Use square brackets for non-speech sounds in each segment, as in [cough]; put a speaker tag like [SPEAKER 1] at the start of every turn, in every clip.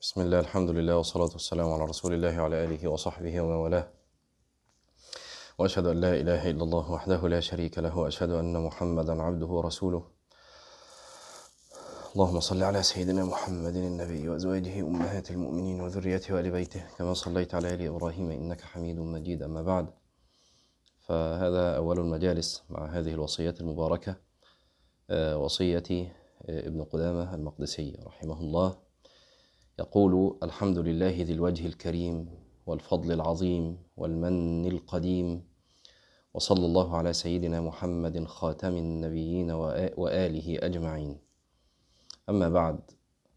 [SPEAKER 1] بسم الله الحمد لله والصلاة والسلام على رسول الله وعلى آله وصحبه ومن والاه وأشهد أن لا إله إلا الله وحده لا شريك له وأشهد أن محمدا عبده ورسوله اللهم صل على سيدنا محمد النبي وأزواجه أمهات المؤمنين وذريته وآل بيته كما صليت على آل إبراهيم إنك حميد مجيد أما بعد فهذا أول المجالس مع هذه الوصية المباركة آه، ابن قدامة المقدسي رحمه الله يقول الحمد لله ذي الوجه الكريم والفضل العظيم والمن القديم وصلى الله على سيدنا محمد خاتم النبيين وآ- وآله أجمعين. أما بعد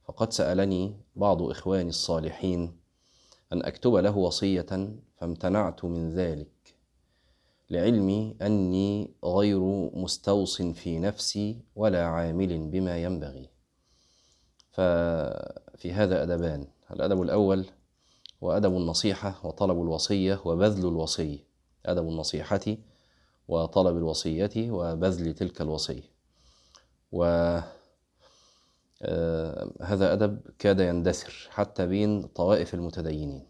[SPEAKER 1] فقد سألني بعض إخواني الصالحين أن أكتب له وصية فامتنعت من ذلك لعلمي أني غير مستوص في نفسي ولا عامل بما ينبغي. ففي هذا أدبان الأدب الأول هو أدب النصيحة وطلب الوصية وبذل الوصية أدب النصيحة وطلب الوصية وبذل تلك الوصية آه، هذا أدب كاد يندثر حتى بين طوائف المتدينين.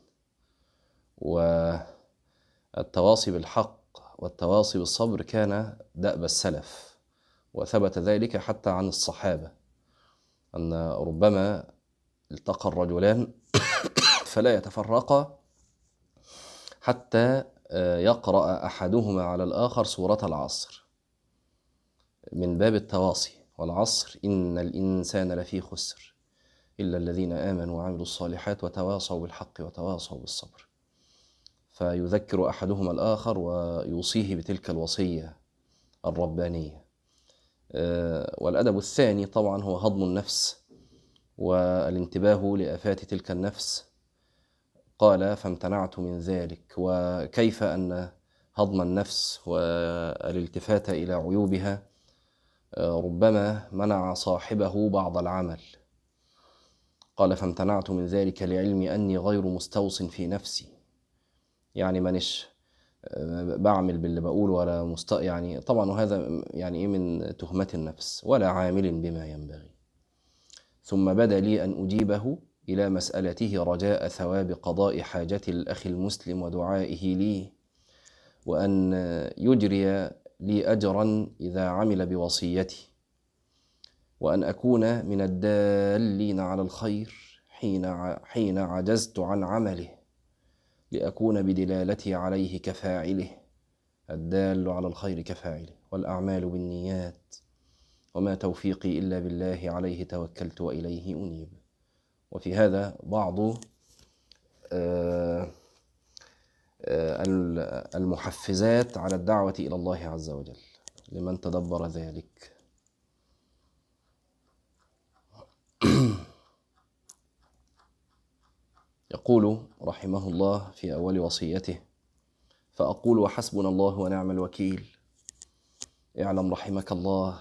[SPEAKER 1] والتواصي بالحق والتواصي بالصبر كان دأب السلف وثبت ذلك حتى عن الصحابة. أن ربما التقى الرجلان [coughs] فلا يتفرقا حتى آه، يقرأ أحدهما على الآخر سورة العصر. من باب التواصي والعصر إن الإنسان لفي خسر إلا الذين آمنوا وعملوا الصالحات وتواصوا بالحق وتواصوا بالصبر. فيذكر أحدهما الآخر ويوصيه بتلك الوصية الربانية. والأدب الثاني طبعا هو هضم النفس والانتباه لآفات تلك النفس. قال فامتنعت من ذلك وكيف أن هضم النفس والالتفات إلى عيوبها؟ آه، ربما منع صاحبه بعض العمل. قال فامتنعت من ذلك لعلمي أني غير مستوص في نفسي. يعني آه، بعمل باللي بقوله ولا مست يعني طبعا وهذا يعني إيه من تهمة النفس ولا عامل بما ينبغي. ثم بدا لي أن أجيبه إلى مسألته رجاء ثواب قضاء حاجة الأخ المسلم ودعائه لي وأن يجري لي اجرا إذا عمل بوصيتي وأن أكون من الدالين على الخير حين حين عجزت عن عمله. لأكون بدلالتي عليه كفاعله. الدال على الخير كفاعله والأعمال بالنيات. وما توفيقي إلا بالله عليه توكلت وإليه أنيب. وفي هذا بعض آه، آه، المحفزات على الدعوة إلى الله عز وجل. لمن تدبر ذلك. يقول رحمه الله في أول وصيته فأقول وحسبنا الله ونعم الوكيل. اعلم رحمك الله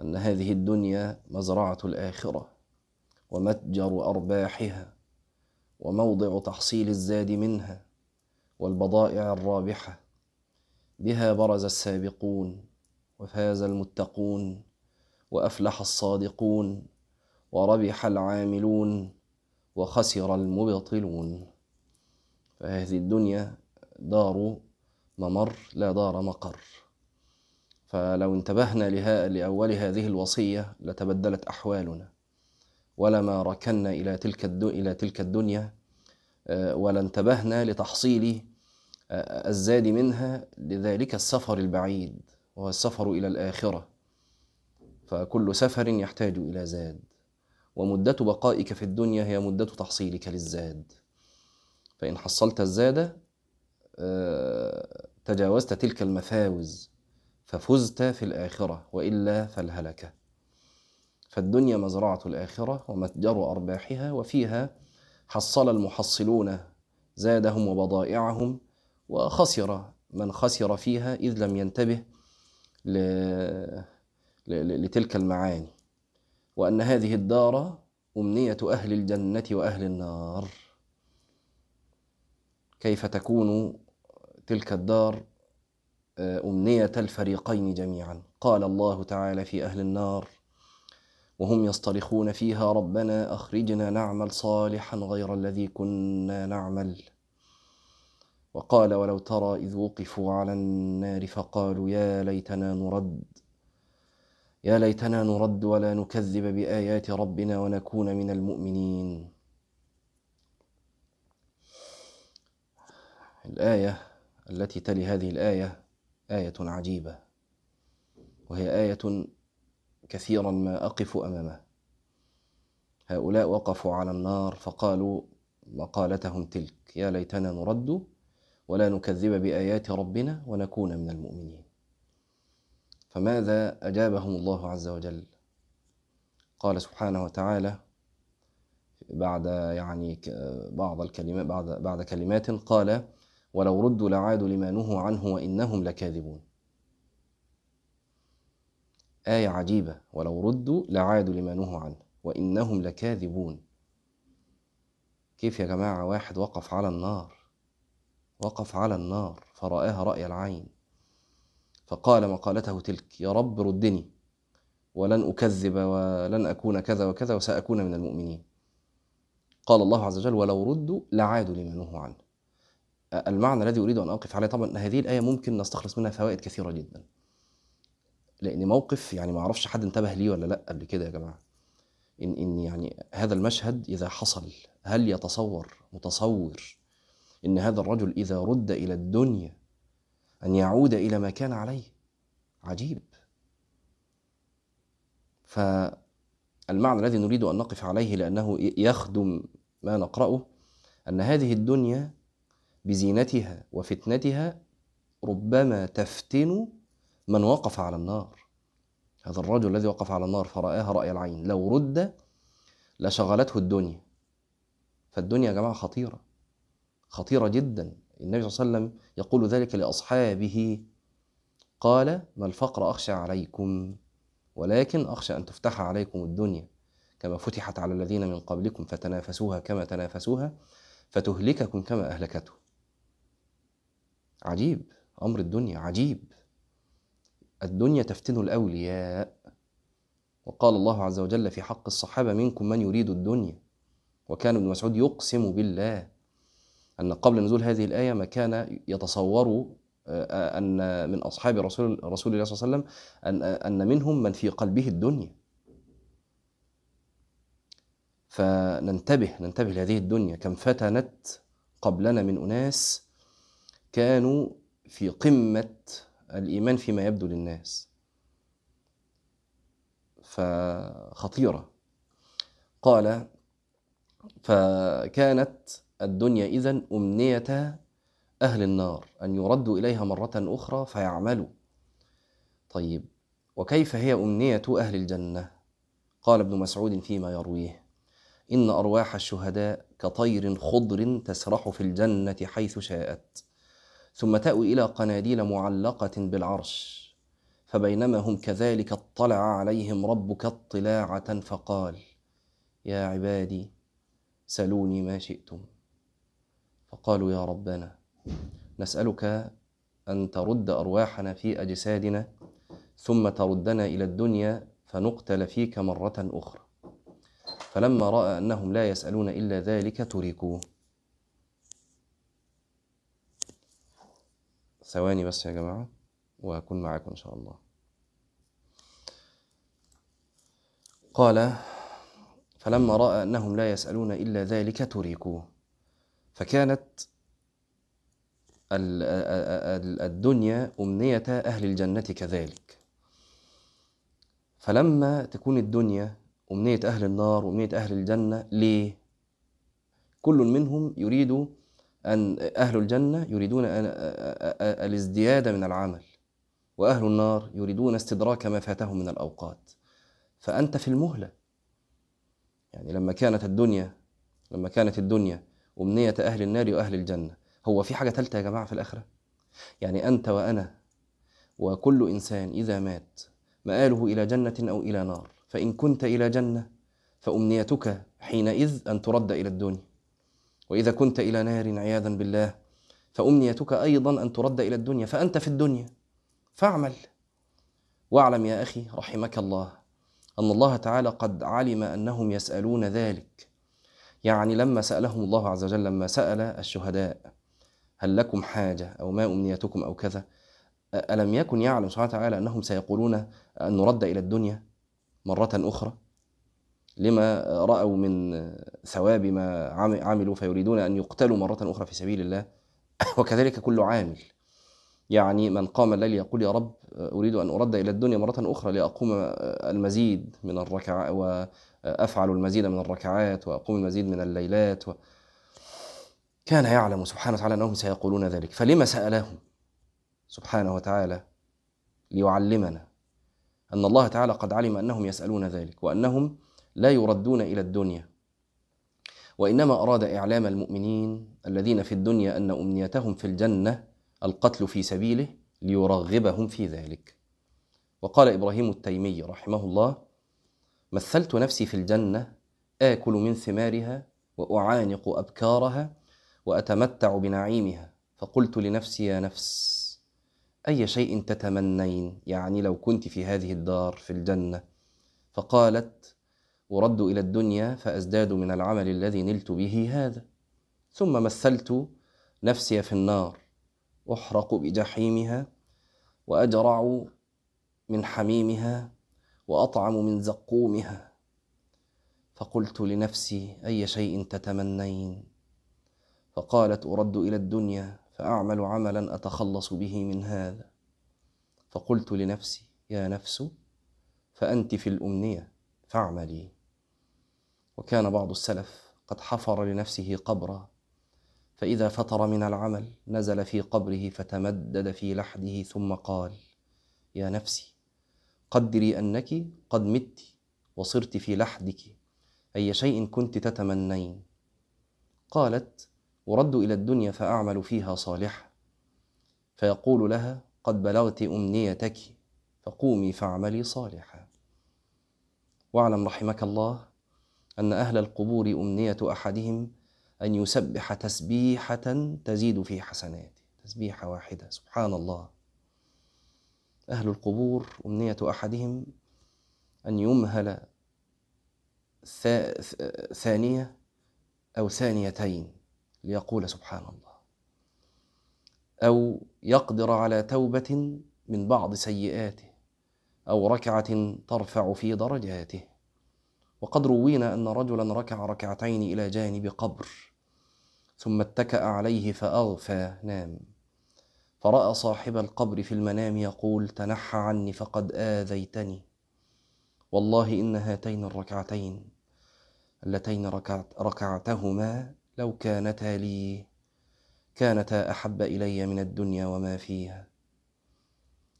[SPEAKER 1] أن هذه الدنيا مزرعة الآخرة ومتجر أرباحها وموضع تحصيل الزاد منها والبضائع الرابحة. بها برز السابقون وفاز المتقون وأفلح الصادقون وربح العاملون. وخسر المبطلون. فهذه الدنيا دار ممر لا دار مقر. فلو انتبهنا لها لأول هذه الوصية لتبدلت أحوالنا. ولما ركنا إلى تلك إلى تلك الدنيا آه، ولا انتبهنا لتحصيل آه، الزاد منها لذلك السفر البعيد وهو السفر إلى الآخرة. فكل سفر يحتاج إلى زاد. ومدة بقائك في الدنيا هي مدة تحصيلك للزاد فإن حصلت الزاد آه، تجاوزت تلك المفاوز ففزت في الآخرة وإلا فالهلكة فالدنيا مزرعة الآخرة ومتجر أرباحها وفيها حصل المحصلون زادهم وبضائعهم وخسر من خسر فيها إذ لم ينتبه. لتلك المعاني وأن هذه الدار أمنية أهل الجنة وأهل النار. كيف تكون تلك الدار آه، أمنية الفريقين جميعا؟ قال الله تعالى في أهل النار وهم يصطرخون فيها ربنا أخرجنا نعمل صالحا غير الذي كنا نعمل وقال ولو ترى إذ وقفوا على النار فقالوا يا ليتنا نرد يا ليتنا نرد ولا نكذب بآيات ربنا ونكون من المؤمنين. الآية التي تلي هذه الآية آية عجيبة وهي آية كثيرا ما أقف امامها هؤلاء وقفوا على النار فقالوا مقالتهم تلك يا ليتنا نرد ولا نكذب بآيات ربنا ونكون من المؤمنين. فماذا أجابهم الله عز وجل؟ قال سبحانه وتعالى بعد يعني بعض الكلمات بعد بعد كلمات قال ولو ردوا لعادوا لما نهوا عنه وإنهم لكاذبون آية عجيبة. ولو ردوا لعادوا لما نهوا عنه وإنهم لكاذبون كيف يا جماعة؟ واحد وقف على النار وقف على النار فرآها رأي العين. فقال مقالته تلك يا رب ردني ولن أكذب ولن أكون كذا وكذا وسأكون من المؤمنين. قال الله عز وجل ولو ردوا لعادوا لما نهوا عنه. المعنى الذي أريد أن أقف عليه طبعا هذه الآية ممكن نستخلص منها فوائد كثيرة جدا. لأن موقف يعني ما أعرفش حد انتبه ليه ولا لأ قبل كده يا جماعة. إن إن يعني هذا المشهد إذا حصل هل يتصور متصور إن هذا الرجل إذا رد إلى الدنيا أن يعود إلى ما كان عليه. عجيب. فالمعنى الذي نريد أن نقف عليه لأنه يخدم ما نقرأه أن هذه الدنيا بزينتها وفتنتها ربما تفتن من وقف على النار. هذا الرجل الذي وقف على النار فرآها رأي العين. لو رد لشغلته الدنيا. فالدنيا يا جماعة خطيرة. خطيرة جدا. النبي صلى الله عليه وسلم يقول ذلك لأصحابه قال ما الفقر أخشى عليكم ولكن أخشى أن تفتح عليكم الدنيا كما فتحت على الذين من قبلكم فتنافسوها كما تنافسوها فتهلككم كما أهلكته. عجيب أمر الدنيا عجيب. الدنيا تفتن الأولياء. وقال الله عز وجل في حق الصحابة منكم من يريد الدنيا وكان ابن مسعود يقسم بالله. أن قبل نزول هذه الآية ما كان يتصور أن من أصحاب رسول رسول الله صلى الله عليه وسلم أن أن منهم من في قلبه الدنيا. فننتبه ننتبه لهذه الدنيا. كم فتنت قبلنا من أناس كانوا في قمة الإيمان فيما يبدو للناس. فخطيرة. قال فكانت الدنيا إذن أمنية أهل النار أن يردوا إليها مرة أخرى فيعملوا. طيب وكيف هي أمنية أهل الجنة؟ قال ابن مسعود فيما يرويه إن أرواح الشهداء كطير خضر تسرح في الجنة حيث شاءت ثم تأوي إلى قناديل معلقة بالعرش فبينما هم كذلك اطلع عليهم ربك اطلاعة فقال يا عبادي سلوني ما شئتم. فقالوا يا ربنا نسألك أن ترد أرواحنا في أجسادنا ثم تردنا إلى الدنيا فنقتل فيك مرة أخرى. فلما رأى أنهم لا يسألون إلا ذلك تركوه. ثواني بس يا جماعة وأكون معاكم إن شاء الله. قال فلما رأى أنهم لا يسألون إلا ذلك تركوه. فكانت الدنيا أمنية أهل الجنة كذلك. فلما تكون الدنيا أمنية أهل النار وأمنية أهل الجنة ليه؟ كل منهم يريد أن أهل الجنة يريدون الازدياد من العمل وأهل النار يريدون استدراك ما فاتهم من الأوقات. فأنت في المهلة. يعني لما كانت الدنيا لما كانت الدنيا أمنية أهل النار وأهل الجنة. هو في حاجة ثالثة يا جماعة في الآخرة؟ يعني أنت وأنا وكل إنسان إذا مات مآله إلى جنة أو إلى نار. فإن كنت إلى جنة فأمنيتك حينئذ أن ترد إلى الدنيا. وإذا كنت إلى نار عياذا بالله فأمنيتك أيضا أن ترد إلى الدنيا. فأنت في الدنيا. فاعمل. واعلم يا أخي رحمك الله أن الله تعالى قد علم أنهم يسألون ذلك. يعني لما سألهم الله عز وجل لما سأل الشهداء هل لكم حاجة أو ما أمنيتكم أو كذا؟ ألم يكن يعلم سبحانه وتعالى أنهم سيقولون أن نرد إلى الدنيا مرة أخرى؟ لما رأوا من ثواب ما عملوا فيريدون أن يقتلوا مرة أخرى في سبيل الله وكذلك كل عامل. يعني من قام الليل يقول يا رب أريد أن أرد إلى الدنيا مرة أخرى لأقوم المزيد من الركعات وأفعل المزيد من الركعات وأقوم المزيد من الليلات و... كان يعلم سبحانه وتعالى أنهم سيقولون ذلك. فلما سألهم سبحانه وتعالى ليعلمنا أن الله تعالى قد علم أنهم يسألون ذلك وأنهم لا يردون إلى الدنيا وإنما أراد إعلام المؤمنين الذين في الدنيا أن أمنيتهم في الجنة القتل في سبيله ليرغبهم في ذلك. وقال إبراهيم التيمي رحمه الله مثلت نفسي في الجنة آكل من ثمارها وأعانق أبكارها وأتمتع بنعيمها فقلت لنفسي يا نفس أي شيء تتمنين؟ يعني لو كنت في هذه الدار في الجنة. فقالت أرد إلى الدنيا فأزداد من العمل الذي نلت به هذا. ثم مثلت نفسي في النار أحرق بجحيمها وأجرع من حميمها وأطعم من زقومها. فقلت لنفسي أي شيء تتمنين؟ فقالت أرد إلى الدنيا فأعمل عملا أتخلص به من هذا. فقلت لنفسي يا نفس فأنت في الأمنية فاعملي. وكان بعض السلف قد حفر لنفسه قبرا فإذا فتر من العمل نزل في قبره فتمدد في لحده ثم قال يا نفسي قدري أنك قد مت وصرت في لحدك أي شيء كنت تتمنين. قالت أرد إلى الدنيا فأعمل فيها صالحا. فيقول لها قد بلغت أمنيتك فقومي فاعملي صالحا. واعلم رحمك الله أن أهل القبور أمنية أحدهم أن يسبح تسبيحة تزيد في حسناته. تسبيحة واحدة. سبحان الله أهل القبور أمنية أحدهم أن يمهل ثانية أو ثانيتين ليقول سبحان الله أو يقدر على توبة من بعض سيئاته أو ركعة ترفع في درجاته. وقد روينا أن رجلا ركع ركعتين إلى جانب قبر. ثم اتكأ عليه فأغفى نام. فرأى صاحب القبر في المنام يقول تنحى عني فقد آذيتني. والله إن هاتين الركعتين اللتين ركعت ركعتهما لو كانتا لي كانتا أحب إلي من الدنيا وما فيها.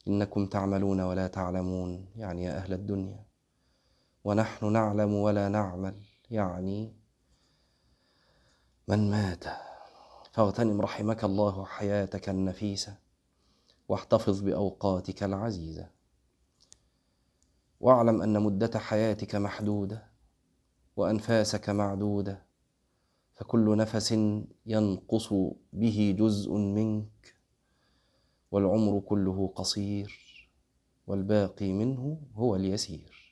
[SPEAKER 1] إنكم تعملون ولا تعلمون يعني يا أهل الدنيا. ونحن نعلم ولا نعمل يعني من مات فاغتنم رحمك الله حياتك النفيسة واحتفظ بأوقاتك العزيزة. واعلم أن مدة حياتك محدودة وأنفاسك معدودة فكل نفس ينقص به جزء منك والعمر كله قصير والباقي منه هو اليسير.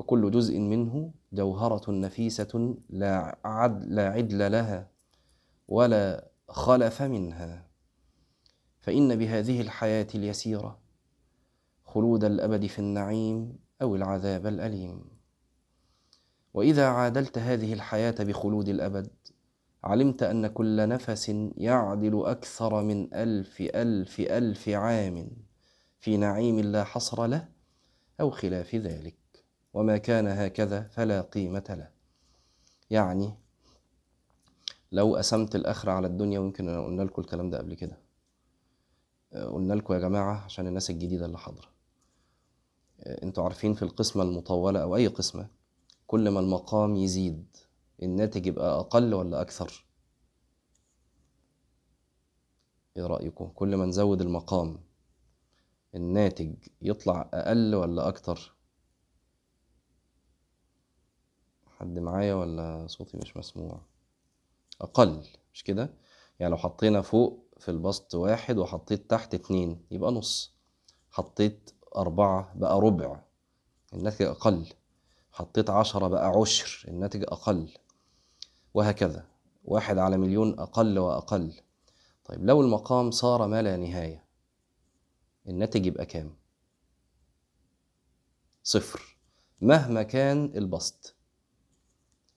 [SPEAKER 1] وكل جزء منه جوهرة نفيسة لا, عد لا عدل لها ولا خلف منها. فإن بهذه الحياة اليسيرة خلود الأبد في النعيم أو العذاب الأليم. وإذا عادلت هذه الحياة بخلود الأبد علمت أن كل نفس يعدل أكثر من الف الف ألف عام في نعيم لا حصر له أو خلاف ذلك. وما كان هكذا فلا قيمه له. يعني لو قسمت الأخرة على الدنيا ويمكن قلنا لكم الكلام ده قبل كده. قلنا لكم يا جماعة عشان الناس الجديدة اللي حاضرة. أنتوا عارفين في القسمة المطولة أو أي قسمة كل ما المقام يزيد الناتج يبقى أقل ولا أكثر؟ إيه رأيكم؟ كل ما نزود المقام الناتج يطلع أقل ولا أكتر حد معايا ولا صوتي مش مسموع؟ أقل مش كده؟ يعني لو حطينا فوق في البسط واحد وحطيت تحت اتنين يبقى نص. حطيت أربعة بقى ربع الناتج أقل. حطيت عشرة بقى عشر الناتج أقل. وهكذا. واحد على مليون أقل وأقل. طيب لو المقام صار ما لا نهاية الناتج يبقى كام؟ صفر. مهما كان البسط.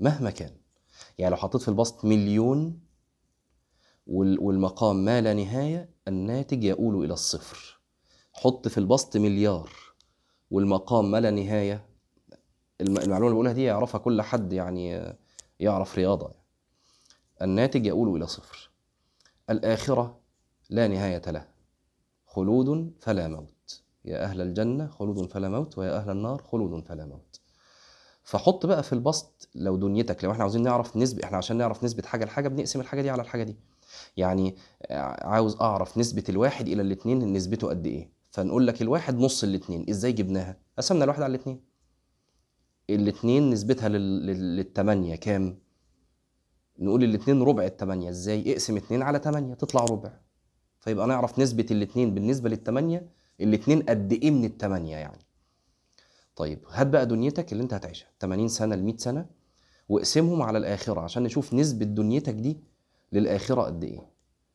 [SPEAKER 1] مهما كان. يعني لو حطيت في البسط مليون وال- والمقام ما لا نهاية الناتج يؤول إلى الصفر. حط في البسط مليار والمقام ما لا نهاية الم- المعلومة اللي بقولها دي يعرفها كل حد يعني يعرف رياضة يعني. الناتج يؤول إلى صفر. الآخرة لا نهاية لها. خلود فلا موت. يا أهل الجنة خلود فلا موت ويا أهل النار خلود فلا موت. فحط بقى في البسط لو دنيتك لو إحنا عاوزين نعرف نسبة إحنا عشان نعرف نسبة حاجة لحاجة بنقسم الحاجة دي على الحاجة دي. يعني عاوز أعرف نسبة الواحد إلى الاتنين نسبته قد إيه؟ فنقول لك الواحد نص الاتنين. إزاي جبناها؟ قسمنا الواحد على الاتنين. الاتنين نسبتها. لل... للتمانية كام؟ نقول الاتنين ربع التمانية. إزاي؟ اقسم اتنين على تمانية تطلع ربع. فيبقى نعرف نسبة الاتنين بالنسبة للتمانية الاتنين قد إيه من التمانية يعني؟ طيب هات بقى دنيتك اللي انت هتعيشها 80 سنة ل 100 سنة واقسمهم على الآخرة عشان نشوف نسبة دنيتك دي للآخرة قد إيه.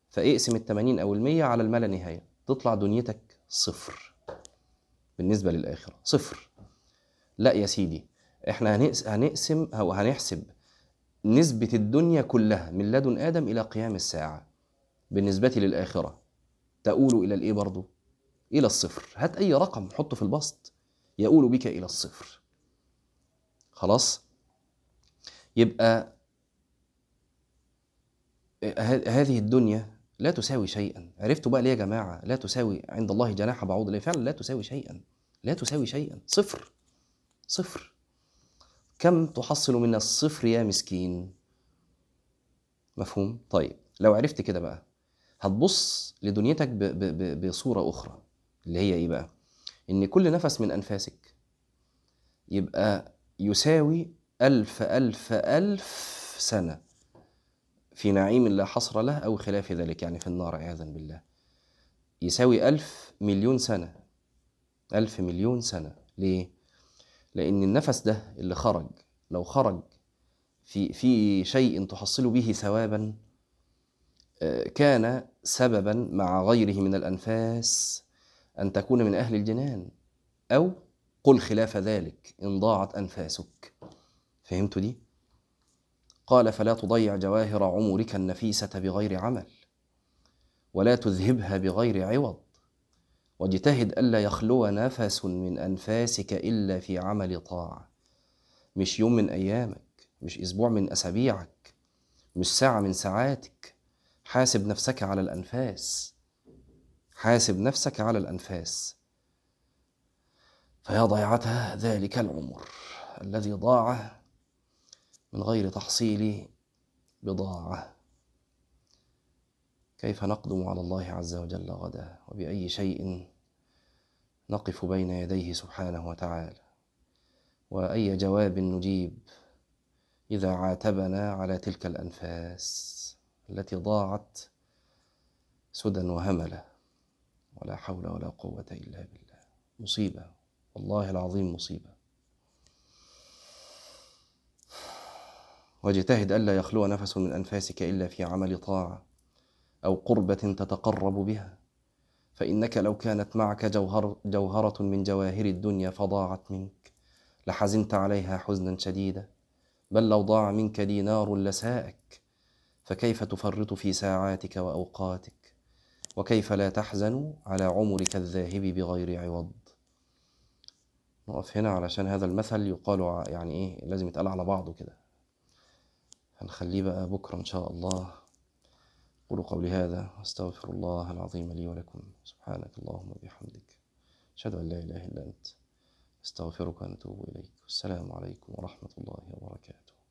[SPEAKER 1] فاقسم ال 80 أو ال 100 على الما لا نهاية تطلع دنيتك صفر بالنسبة للآخرة صفر. لا يا سيدي إحنا هنقس- هنقسم أو هنحسب نسبة الدنيا كلها من لدن آدم إلى قيام الساعة بالنسبة للآخرة تؤول إلى الإيه برضو؟ إلى الصفر. هات أي رقم حطه في البسط. يؤول بك إلى الصفر. خلاص؟ يبقى هذه الدنيا لا تساوي شيئا. عرفتوا بقى ليه يا جماعة؟ لا تساوي عند الله جناح بعوض. ليه؟ فعلا لا تساوي شيئا. لا تساوي شيئا. صفر. صفر. كم تحصل من الصفر يا مسكين؟ مفهوم؟ طيب لو عرفت كده بقى هتبص لدنيتك بصورة أخرى اللي هي إيه بقى؟ إن كل نفس من أنفاسك يبقى يساوي ألف ألف ألف سنة في نعيم لا حصر له أو خلاف ذلك يعني في النار عياذا بالله. يساوي ألف مليون سنة. ألف مليون سنة. ليه؟ لأن النفس ده اللي خرج لو خرج في في شيء تحصل به ثوابا آه، كان سببا مع غيره من الأنفاس أن تكون من أهل الجنان أو قل خلاف ذلك إن ضاعت أنفاسك. فهمتوا دي؟ قال فلا تضيع جواهر عمرك النفيسة بغير عمل ولا تذهبها بغير عوض. واجتهد ألا يخلو نفس من أنفاسك إلا في عمل طاعة. مش يوم من أيامك مش أسبوع من أسابيعك مش ساعة من ساعاتك. حاسب نفسك على الأنفاس. حاسب نفسك على الأنفاس. فيا ضيعتها ذلك العمر الذي ضاع من غير تحصيل بضاعة. كيف نقدم على الله عز وجل غدا؟ وبأي شيء نقف بين يديه سبحانه وتعالى؟ وأي جواب نجيب إذا عاتبنا على تلك الأنفاس التي ضاعت سدى وهملة؟ ولا حول ولا قوة إلا بالله. مصيبة والله العظيم مصيبة. واجتهد ألا يخلو نفس من أنفاسك إلا في عمل طاعة أو قربة تتقرب بها فإنك لو كانت معك جوهر جوهرة من جواهر الدنيا فضاعت منك. لحزنت عليها حزنا شديدا بل لو ضاع منك دينار لساءك فكيف تفرط في ساعاتك وأوقاتك؟ وكيف لا تحزن على عمرك الذاهب بغير عوض. نقف هنا علشان هذا المثل يقال يعني إيه لازم يتقال على بعضه كده. هنخليه بقى بكرة إن شاء الله. قولوا قولي هذا واستغفر الله العظيم لي ولكم. سبحانك اللهم وبحمدك. أشهد أن لا إله إلا أنت. أستغفرك ونتوب إليك. والسلام عليكم ورحمة الله وبركاته.